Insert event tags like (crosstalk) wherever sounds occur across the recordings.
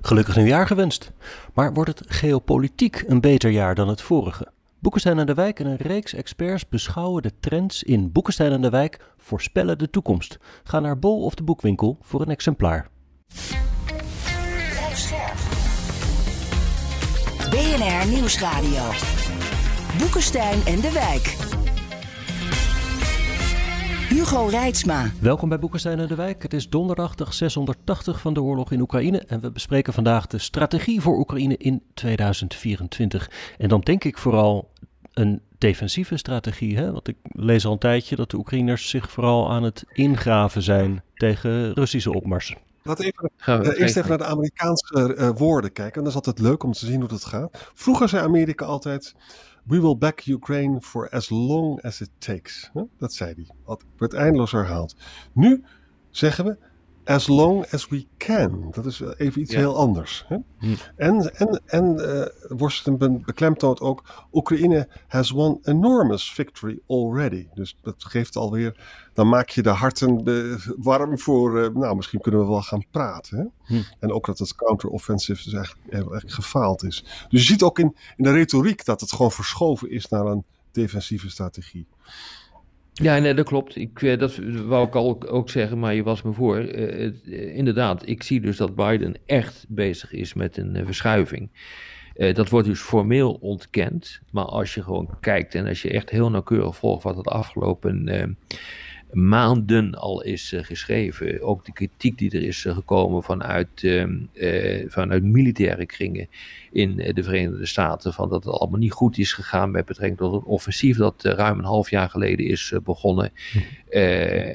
Gelukkig nieuwjaar gewenst. Maar wordt het geopolitiek een beter jaar dan het vorige? Boekenstein en de Wijk en een reeks experts beschouwen de trends in Boekenstein en de Wijk voorspellen de toekomst. Ga naar Bol of de boekwinkel voor een exemplaar. BNR Nieuwsradio. Boekenstein en de Wijk. Hugo Reitsma. Welkom bij Boekenstein en de Wijk. Het is donderdag, dag 680 van de oorlog in Oekraïne. En we bespreken vandaag de strategie voor Oekraïne in 2024. En dan denk ik vooral een defensieve strategie. Hè? Want ik lees al een tijdje dat de Oekraïners zich vooral aan het ingraven zijn tegen Russische opmars. Laten we even, uh, eerst even naar de Amerikaanse uh, woorden kijken. En dat is altijd leuk om te zien hoe dat gaat. Vroeger zei Amerika altijd: We will back Ukraine for as long as it takes. Dat zei hij. Dat werd eindeloos herhaald. Nu zeggen we: As long as we can. Dat is even iets ja. heel anders. Hè? Hm. En, en, en uh, Washington beklemtoont ook: Oekraïne has won enormous victory already. Dus dat geeft alweer. Dan maak je de harten uh, warm voor. Uh, nou, misschien kunnen we wel gaan praten. Hè? Hm. En ook dat het counteroffensive dus eigenlijk, eigenlijk gefaald is. Dus je ziet ook in, in de retoriek dat het gewoon verschoven is naar een defensieve strategie. Ja, nee, dat klopt. Ik, dat wou ik al ook zeggen, maar je was me voor. Uh, uh, inderdaad, ik zie dus dat Biden echt bezig is met een verschuiving. dat wordt dus formeel ontkend. Maar als je gewoon kijkt en als je echt heel nauwkeurig volgt wat het afgelopen maanden al is geschreven. Ook de kritiek die er is gekomen vanuit, vanuit militaire kringen in de Verenigde Staten. Van dat het allemaal niet goed is gegaan met betrekking tot een offensief dat ruim een half jaar geleden is begonnen.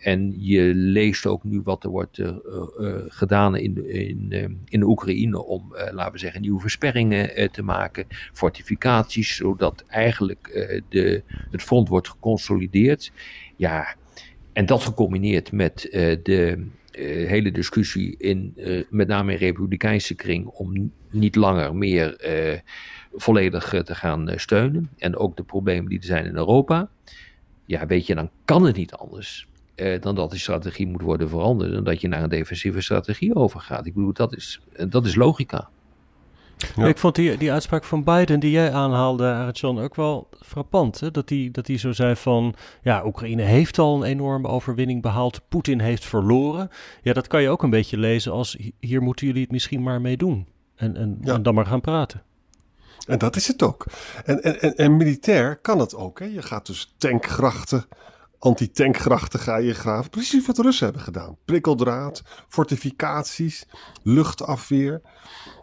En je leest ook nu wat er wordt gedaan in, in, in de Oekraïne om, laten we zeggen, nieuwe versperringen te maken, fortificaties, zodat eigenlijk de, het front wordt geconsolideerd. Ja, en dat gecombineerd met de hele discussie in, met name in republikeinse kring, om niet langer meer volledig te gaan steunen. En ook de problemen die er zijn in Europa ja, weet je, dan kan het niet anders eh, dan dat die strategie moet worden veranderd en dat je naar een defensieve strategie overgaat. Ik bedoel, dat is, dat is logica. Ja. Ik vond die, die uitspraak van Biden die jij aanhaalde, John, ook wel frappant. Hè? Dat hij dat die zo zei van, ja, Oekraïne heeft al een enorme overwinning behaald, Poetin heeft verloren. Ja, dat kan je ook een beetje lezen als, hier moeten jullie het misschien maar mee doen. En, en, ja. en dan maar gaan praten. En dat is het ook. En, en, en, en militair kan het ook. Hè? Je gaat dus tankgrachten, anti-tankgrachten ga je graven. Precies wat de Russen hebben gedaan. Prikkeldraad, fortificaties, luchtafweer.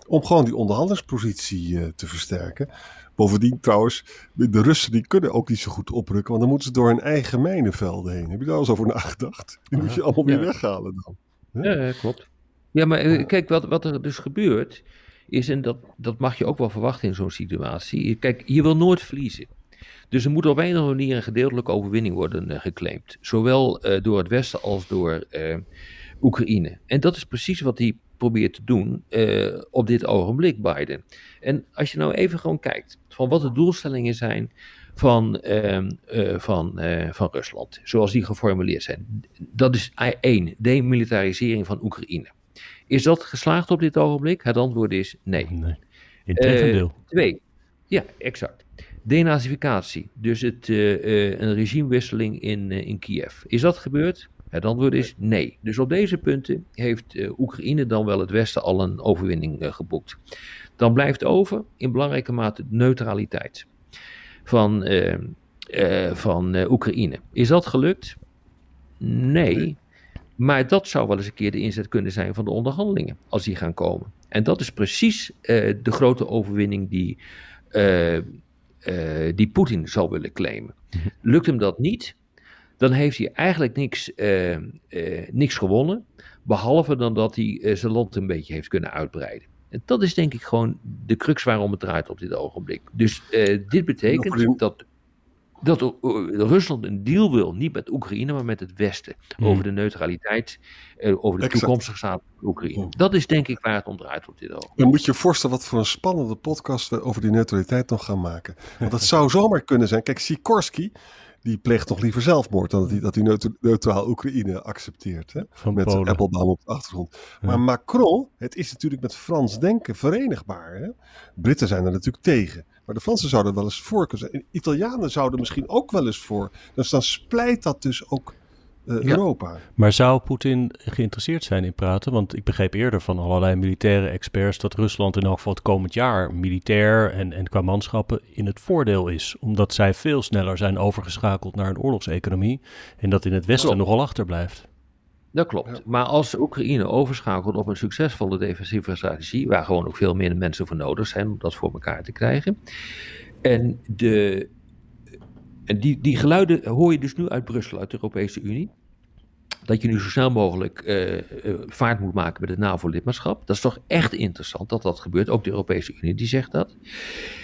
Om gewoon die onderhandelingspositie uh, te versterken. Bovendien trouwens, de Russen die kunnen ook niet zo goed oprukken. Want dan moeten ze door hun eigen mijnenvelden heen. Heb je daar al eens over nagedacht? Die moet je allemaal weer weghalen dan. Ja, klopt. Ja, maar kijk, wat, wat er dus gebeurt is, en dat, dat mag je ook wel verwachten in zo'n situatie. Kijk, je wil nooit verliezen. Dus er moet op een of andere manier een gedeeltelijke overwinning worden uh, geclaimd. Zowel uh, door het Westen als door uh, Oekraïne. En dat is precies wat hij probeert te doen op dit ogenblik, Biden. En als je nou even gewoon kijkt van wat de doelstellingen zijn van, ehm, van, van Rusland, zoals die geformuleerd zijn. Dat is één, demilitarisering van Oekraïne. Is dat geslaagd op dit ogenblik? Het antwoord is nee. nee. Integendeel. Uh, twee, ja, exact. Denazificatie, dus het, uh, uh, een regimewisseling in, in Kiev. Is dat gebeurd? Het antwoord is nee. Dus op deze punten heeft Oekraïne dan wel het Westen al een overwinning geboekt. Dan blijft over in belangrijke mate neutraliteit van, van Oekraïne. Is dat gelukt? Nee. Maar dat zou wel eens een keer de inzet kunnen zijn van de onderhandelingen, als die gaan komen. En dat is precies de grote overwinning die, uh, uh, die Poetin zou willen claimen. (laughs) Lukt hem dat niet, dan heeft hij eigenlijk niks, niks gewonnen. Behalve dan dat hij zijn land een beetje heeft kunnen uitbreiden. En dat is denk ik gewoon de crux waarom het draait op dit ogenblik. Dus dit betekent dat dat Rusland een deal wil, niet met Oekraïne, maar met het Westen. Hmm. Over de neutraliteit, eh, over de toekomstige staat van Oekraïne. Hmm. Dat is denk ik waar het om draait op dit ogenblik. Dan moet je je voorstellen wat voor een spannende podcast we over die neutraliteit nog gaan maken. Want dat zou (laughs) zomaar kunnen zijn. Kijk, Sikorsky, die pleegt toch liever zelfmoord dan dat hij, dat hij neutraal Oekraïne accepteert. Hè? met Polen. Applebaum op de achtergrond. Maar Macron, het is natuurlijk met Frans denken verenigbaar. Hè? Britten zijn er natuurlijk tegen. Maar de Fransen zouden wel eens voor kunnen zijn. Italianen zouden misschien ook wel eens voor. Dus dan splijt dat dus ook uh, Europa. Maar zou Poetin geïnteresseerd zijn in praten? Want ik begreep eerder van allerlei militaire experts dat Rusland in elk geval het komend jaar militair en, en qua manschappen in het voordeel is. Omdat zij veel sneller zijn overgeschakeld naar een oorlogseconomie en dat in het Westen nogal achterblijft. Dat klopt. Maar als Oekraïne overschakelt op een succesvolle defensieve strategie, waar gewoon ook veel meer mensen voor nodig zijn om dat voor elkaar te krijgen. En, de, en die, die geluiden hoor je dus nu uit Brussel, uit de Europese Unie. Dat je nu zo snel mogelijk uh, vaart moet maken met het NAVO-lidmaatschap. Dat is toch echt interessant dat dat gebeurt. Ook de Europese Unie die zegt dat.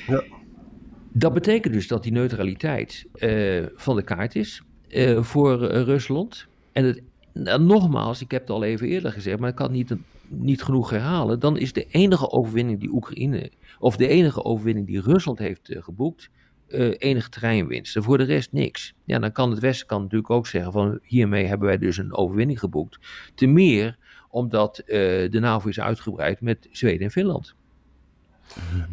Ja. Dat betekent dus dat die neutraliteit uh, van de kaart is voor Rusland. En het nou, nogmaals, ik heb het al even eerder gezegd, maar ik kan het niet, niet genoeg herhalen. Dan is de enige overwinning die Oekraïne, of de enige overwinning die Rusland heeft uh, geboekt, uh, enige terreinwinst. En voor de rest niks. Ja, dan kan het Westen kan natuurlijk ook zeggen van hiermee hebben wij dus een overwinning geboekt. Te meer omdat uh, de NAVO is uitgebreid met Zweden en Finland.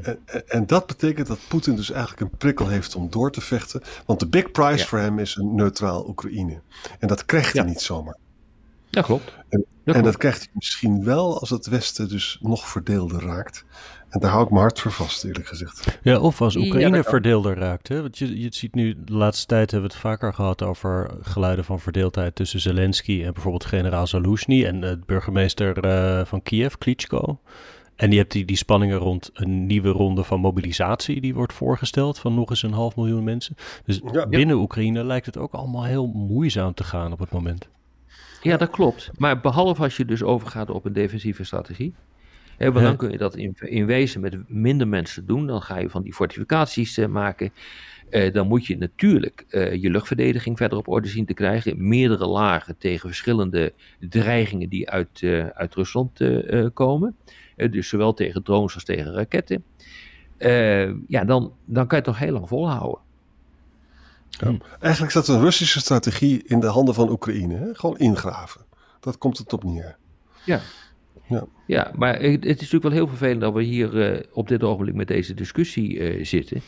En, en, dat betekent dat Poetin dus eigenlijk een prikkel heeft om door te vechten. Want de big prize voor hem is een neutraal Oekraïne. En dat krijgt hij niet zomaar. Ja, klopt. En dat, en dat krijgt hij misschien wel als het Westen dus nog verdeelder raakt. En daar hou ik mijn hart voor vast, eerlijk gezegd. Ja, of als Oekraïne verdeelder raakt. Hè? Want je, je ziet nu, de laatste tijd hebben we het vaker gehad over geluiden van verdeeldheid tussen Zelensky en bijvoorbeeld generaal Zaluzhny en de burgemeester uh, van Kiev, Klitschko. En je hebt die, die spanningen rond een nieuwe ronde van mobilisatie die wordt voorgesteld van nog eens een half miljoen mensen. Dus binnen Oekraïne lijkt het ook allemaal heel moeizaam te gaan op het moment. Ja, dat klopt. Maar behalve als je dus overgaat op een defensieve strategie. Hè, want dan kun je dat in, in wezen met minder mensen doen. Dan ga je van die fortificaties uh, maken. Uh, dan moet je natuurlijk uh, je luchtverdediging verder op orde zien te krijgen. Meerdere lagen tegen verschillende dreigingen die uit, uit Rusland komen. dus zowel tegen drones als tegen raketten. ja, dan, dan kan je het toch heel lang volhouden. Ja. Eigenlijk staat een Russische strategie in de handen van Oekraïne. Hè? Gewoon ingraven. Dat komt het op neer. Ja. Ja. ja, maar het, is natuurlijk wel heel vervelend dat we hier uh, op dit ogenblik met deze discussie uh, zitten.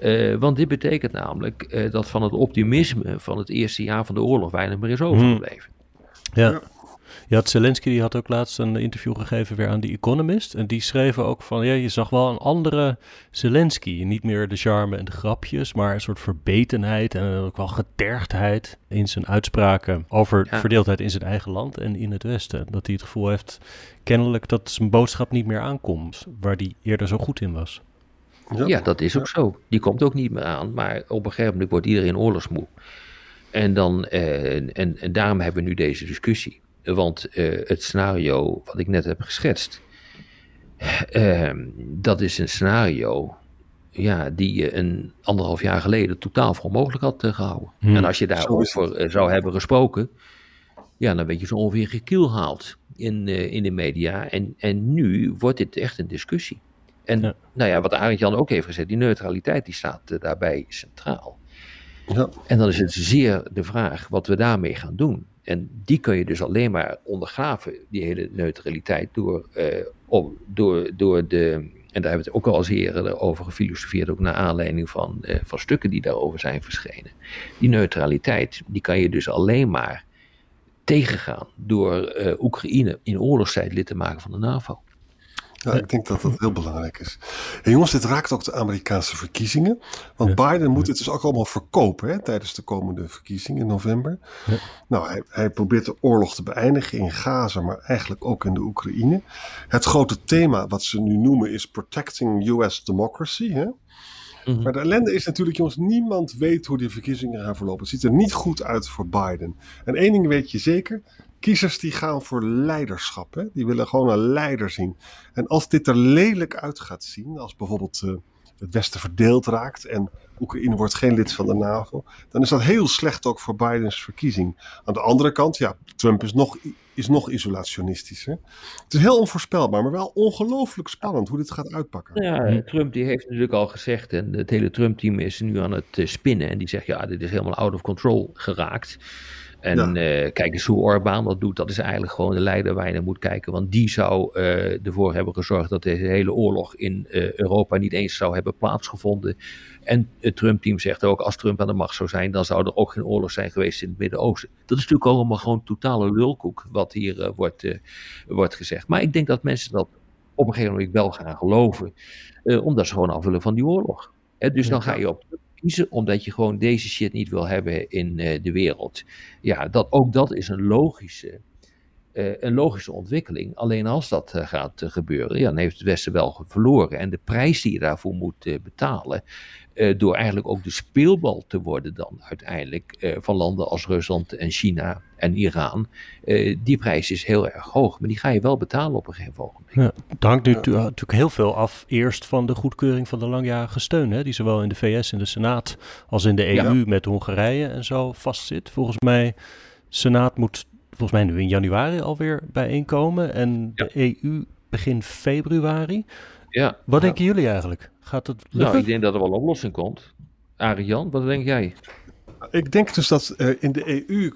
Uh, want dit betekent namelijk dat van het optimisme van het eerste jaar van de oorlog weinig meer is mhm. overgebleven. Ja. Ja. Zelensky die had ook laatst een interview gegeven weer aan The Economist. En die schreven ook van, ja, je zag wel een andere Zelensky. Niet meer de charme en de grapjes, maar een soort verbetenheid en ook wel getergdheid in zijn uitspraken over verdeeldheid in zijn eigen land en in het Westen. Dat hij het gevoel heeft, kennelijk, dat zijn boodschap niet meer aankomt, waar hij eerder zo goed in was. Ja, ja dat is ook zo. Die komt ook niet meer aan, maar op een gegeven moment wordt iedereen oorlogsmoe. En, dan, eh, en, en daarom hebben we nu deze discussie. Want eh, het scenario wat ik net heb geschetst, ehm, dat is een scenario ja, die je een anderhalf jaar geleden totaal voor mogelijk had uh, gehouden. Hmm. En als je daarover uh, zou hebben gesproken, ja, dan weet je zo ongeveer gekielhaald in, in de media. En, en nu wordt dit echt een discussie. En nou ja, wat Arend Jan ook heeft gezegd, die neutraliteit die staat daarbij centraal. En dan is het zeer de vraag wat we daarmee gaan doen. En die kun je dus alleen maar ondergraven, die hele neutraliteit, door, om, door, door de. En daar hebben we het ook al eens eerder over gefilosofeerd, ook naar aanleiding van, uh, van stukken die daarover zijn verschenen. Die neutraliteit, die kan je dus alleen maar tegengaan door uh, Oekraïne in oorlogstijd lid te maken van de NAVO. Ja, ik denk dat dat heel belangrijk is. Hey jongens, dit raakt ook de Amerikaanse verkiezingen. Want Biden moet het dus ook allemaal verkopen hè, tijdens de komende verkiezingen in november. Ja. Nou, hij, hij, probeert de oorlog te beëindigen in Gaza, maar eigenlijk ook in de Oekraïne. Het grote thema wat ze nu noemen is Protecting US Democracy. Hè? Mhm. Maar de ellende is natuurlijk, jongens, niemand weet hoe die verkiezingen gaan verlopen. Het ziet er niet goed uit voor Biden. En één ding weet je zeker, Kiezers die gaan voor leiderschap. Hè? Die willen gewoon een leider zien. En als dit er lelijk uit gaat zien, als bijvoorbeeld uh, het Westen verdeeld raakt en Oekraïne wordt geen lid van de NAVO, dan is dat heel slecht ook voor Bidens verkiezing. Aan de andere kant, ja, Trump is nog, is nog isolationistischer. Het is heel onvoorspelbaar, maar wel ongelooflijk spannend hoe dit gaat uitpakken. Ja, Trump die heeft natuurlijk al gezegd, en het hele Trump-team is nu aan het eh, spinnen, en die zegt, ja, dit is helemaal out of control geraakt. En ja. uh, kijk eens hoe Orbán dat doet. Dat is eigenlijk gewoon de leider waar je naar moet kijken. Want die zou uh, ervoor hebben gezorgd dat deze hele oorlog in uh, Europa niet eens zou hebben plaatsgevonden. En het Trump-team zegt ook, als Trump aan de macht zou zijn, dan zou er ook geen oorlog zijn geweest in het Midden-Oosten. Dat is natuurlijk allemaal gewoon totale lulkoek wat hier wordt, wordt gezegd. Maar ik denk dat mensen dat op een gegeven moment wel gaan geloven. omdat ze gewoon af willen van die oorlog. dus dan ga je op omdat je gewoon deze shit niet wil hebben in uh, de wereld. Ja, dat, ook dat is een logische, uh, een logische ontwikkeling. Alleen als dat uh, gaat gebeuren, dan heeft het Westen wel verloren. En de prijs die je daarvoor moet betalen, door eigenlijk ook de speelbal te worden dan uiteindelijk van landen als Rusland en China en Iran. die prijs is heel erg hoog, maar die ga je wel betalen op een gegeven moment. Ja, het hangt nu natuurlijk heel veel af eerst van de goedkeuring van de langjarige steun, hè, die zowel in de VS en de Senaat als in de EU ja. met Hongarije en zo vastzit. Volgens mij, Senaat moet volgens mij nu in januari alweer bijeenkomen en ja. de EU begin februari. Ja. Wat denken jullie eigenlijk? Gaat het lukken? Nou, ik denk dat er wel een oplossing komt. Arjan, wat denk jij? Ik denk dus dat uh, in de EU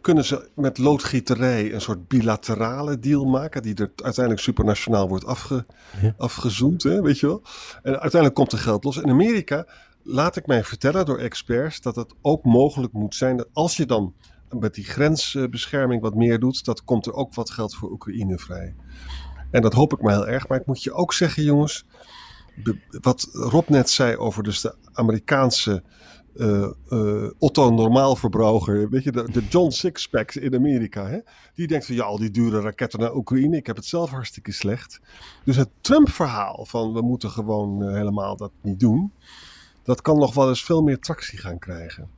kunnen ze met loodgieterij een soort bilaterale deal maken, die er uiteindelijk supernationaal wordt afge, ja. afgezoomd, hè, weet je wel. En uiteindelijk komt er geld los. In Amerika laat ik mij vertellen door experts dat het ook mogelijk moet zijn dat als je dan met die grensbescherming wat meer doet, dat komt er ook wat geld voor Oekraïne vrij. En dat hoop ik maar heel erg. Maar ik moet je ook zeggen, jongens, wat Rob net zei over dus de Amerikaanse uh, uh, Otto normaalverbruiker, weet je, de, de John Sixpacks in Amerika, hè? die denkt van ja, al die dure raketten naar Oekraïne, ik heb het zelf hartstikke slecht. Dus het Trump-verhaal van we moeten gewoon uh, helemaal dat niet doen, dat kan nog wel eens veel meer tractie gaan krijgen.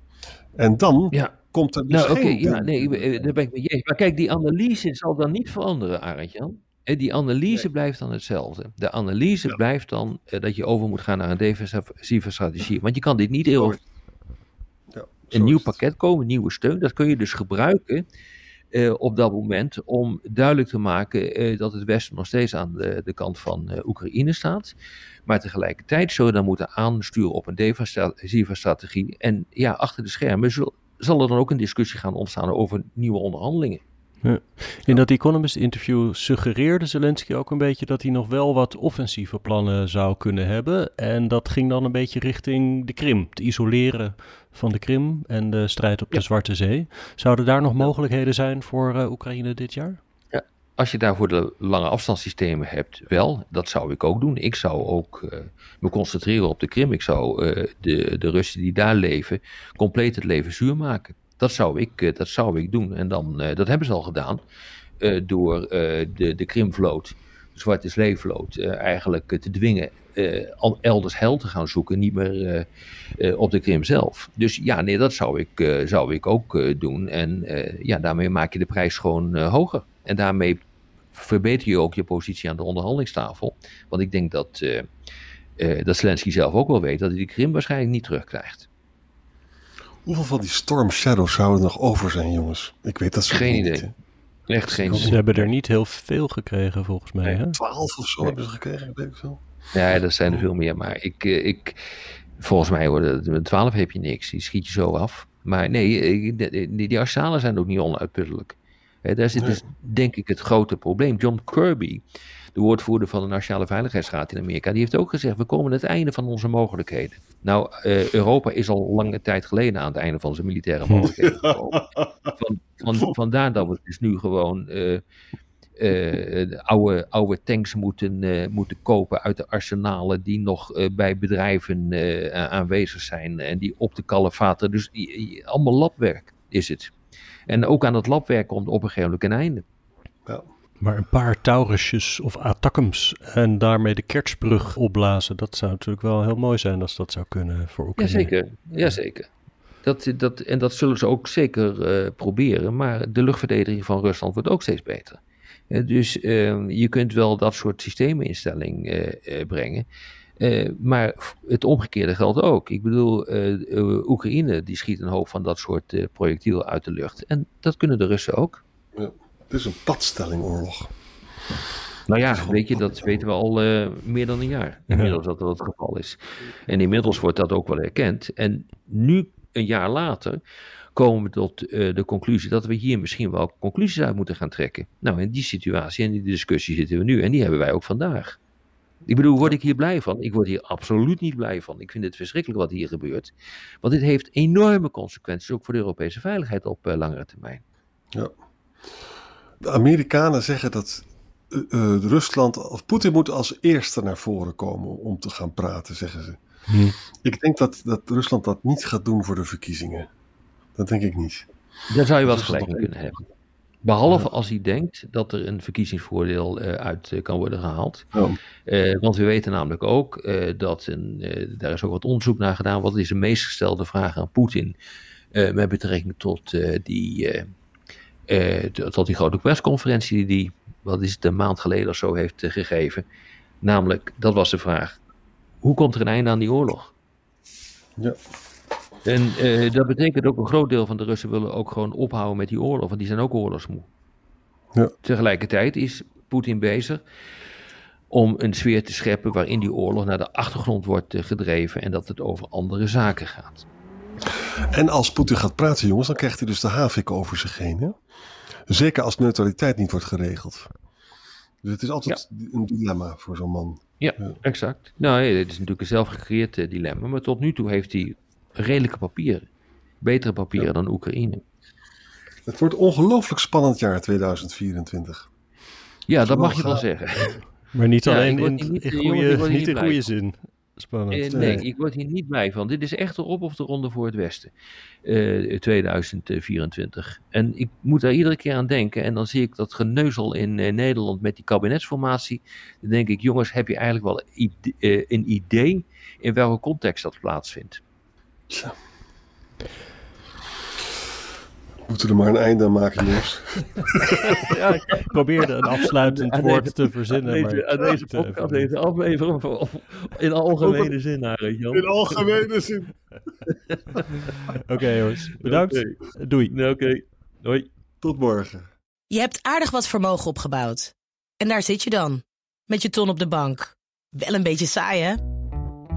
En dan ja. komt er dus nou, oké, okay, ja, nee, daar ben ik met je Maar kijk, die analyse zal dan niet veranderen, Arend-Jan. Die analyse nee. blijft dan hetzelfde. De analyse ja. blijft dan dat je over moet gaan naar een defensieve strategie. Want je kan dit niet heel een nieuw pakket komen, nieuwe steun. Dat kun je dus gebruiken uh, op dat moment om duidelijk te maken uh, dat het Westen nog steeds aan de, de kant van uh, Oekraïne staat. Maar tegelijkertijd zullen we dan moeten aansturen op een defensieve strategie. En ja, achter de schermen zal, zal er dan ook een discussie gaan ontstaan over nieuwe onderhandelingen. Ja. In dat Economist interview suggereerde Zelensky ook een beetje dat hij nog wel wat offensieve plannen zou kunnen hebben. En dat ging dan een beetje richting de Krim, het isoleren van de Krim en de strijd op ja. de Zwarte Zee. Zouden daar nog mogelijkheden zijn voor uh, Oekraïne dit jaar? Ja, als je daarvoor de lange afstandssystemen hebt, wel. Dat zou ik ook doen. Ik zou ook uh, me concentreren op de Krim. Ik zou uh, de, de Russen die daar leven compleet het leven zuur maken. Dat zou ik, dat zou ik doen. En dan, dat hebben ze al gedaan uh, door uh, de, de Krimvloot, de Zwarte Sleevloot, uh, eigenlijk te dwingen elders hel te gaan zoeken, niet meer op de Krim zelf. Dus ja, nee, dat zou ik, zou ik ook doen. En ja, daarmee maak je de prijs gewoon hoger. En daarmee verbeter je ook je positie aan de onderhandelingstafel. Want ik denk dat, dat Zelensky zelf ook wel weet dat hij de Krim waarschijnlijk niet terugkrijgt. Hoeveel van die Storm Shadows zouden nog over zijn, jongens? Ik weet dat ze Geen niet, idee. hè? Echt geen Ze hebben er niet heel veel gekregen, volgens mij. Hè? 12 of zo hebben ze gekregen, weet ik veel. Ja, dat zijn er veel meer. Maar ik, ik, volgens mij worden met 12 heb je niks. Die schiet je zo af. Maar nee, die, die arsenalen zijn ook niet onuitputtelijk. He, daar zit nee. dus denk ik het grote probleem. John Kirby, de woordvoerder van de Nationale Veiligheidsraad in Amerika, die heeft ook gezegd: we komen aan het einde van onze mogelijkheden. Nou, uh, Europa is al lange tijd geleden aan het einde van zijn militaire (laughs) mogelijkheden gekomen. Van, van, vandaar dat we dus nu gewoon uh, uh, oude, oude tanks moeten, moeten kopen uit de arsenalen die nog bij bedrijven aanwezig zijn en die op de kalefaten. Dus allemaal labwerk is het. En ook aan dat labwerk komt op een gegeven moment een einde. Ja. Maar een paar Taurusjes of Attackums en daarmee de Kertsbrug opblazen, dat zou natuurlijk wel heel mooi zijn als dat zou kunnen voor Oekraïne. Jazeker, jazeker. Dat, dat, en dat zullen ze ook zeker uh, proberen. Maar de luchtverdediging van Rusland wordt ook steeds beter. Uh, dus uh, je kunt wel dat soort systeeminstelling uh, brengen. Maar het omgekeerde geldt ook. Ik bedoel, Oekraïne die schiet een hoop van dat soort projectielen uit de lucht. En dat kunnen de Russen ook. Ja, het is een padstellingoorlog. Nou ja, weet je, dat weten we al uh, meer dan een jaar. Inmiddels dat dat het geval is. En inmiddels wordt dat ook wel erkend. En nu, een jaar later, komen we tot uh, de conclusie dat we hier misschien wel conclusies uit moeten gaan trekken. Nou, in die situatie en die discussie zitten we nu. En die hebben wij ook vandaag. Ik bedoel, word ik hier blij van? Ik word hier absoluut niet blij van. Ik vind het verschrikkelijk wat hier gebeurt. Want dit heeft enorme consequenties, ook voor de Europese veiligheid op uh, langere termijn. Ja. De Amerikanen zeggen dat uh, Rusland, of Poetin moet als eerste naar voren komen om te gaan praten, zeggen ze. Hm. Ik denk dat, dat Rusland dat niet gaat doen voor de verkiezingen. Dat denk ik niet. Daar zou je wel gelijk kunnen hebben. Behalve als hij denkt dat er een verkiezingsvoordeel uh, uit uh, kan worden gehaald. Oh. Uh, want we weten namelijk ook dat, een, daar is ook wat onderzoek naar gedaan, wat is de meest gestelde vraag aan Poetin met betrekking tot, die, tot die grote persconferentie die wat is het, een maand geleden of zo heeft eh, gegeven. Namelijk, dat was de vraag, hoe komt er een einde aan die oorlog? Ja. En uh, dat betekent ook een groot deel van de Russen willen ook gewoon ophouden met die oorlog, want die zijn ook oorlogsmoe. Ja. Tegelijkertijd is Poetin bezig om een sfeer te scheppen waarin die oorlog naar de achtergrond wordt eh, gedreven en dat het over andere zaken gaat. En als Poetin gaat praten, jongens, dan krijgt hij dus de havik over zich heen. Hè? Zeker als neutraliteit niet wordt geregeld. Dus het is altijd een dilemma voor zo'n man. Ja, exact. Nou, het is natuurlijk een zelfgecreëerd uh, dilemma. Maar tot nu toe heeft hij redelijke papieren. Betere papieren dan Oekraïne. Het wordt ongelooflijk spannend jaar 2024. Ja, dat mag je wel zeggen. Maar niet alleen in, in, goede, niet in goede zin. Spannend. Uh, nee, ik word hier niet blij van. Dit is echt de op of de ronde voor het Westen. Uh, eh, 2024. En ik moet daar iedere keer aan denken. En dan zie ik dat geneuzel in uh, Nederland met die kabinetsformatie. Dan denk ik, jongens, heb je eigenlijk wel een idee in welke context dat plaatsvindt? Tja moeten er maar een einde aan maken, jongens. (laughs) ja, ik probeerde een afsluitend woord te verzinnen. Aan deze, aan deze podcast, deze aflevering, in algemene zin, weet In algemene zin. (laughs) Oké, jongens. Bedankt. Doei. Oké. Doei. Tot morgen. Je hebt aardig wat vermogen opgebouwd. En daar zit je dan, met je ton op de bank. Wel een beetje saai, hè?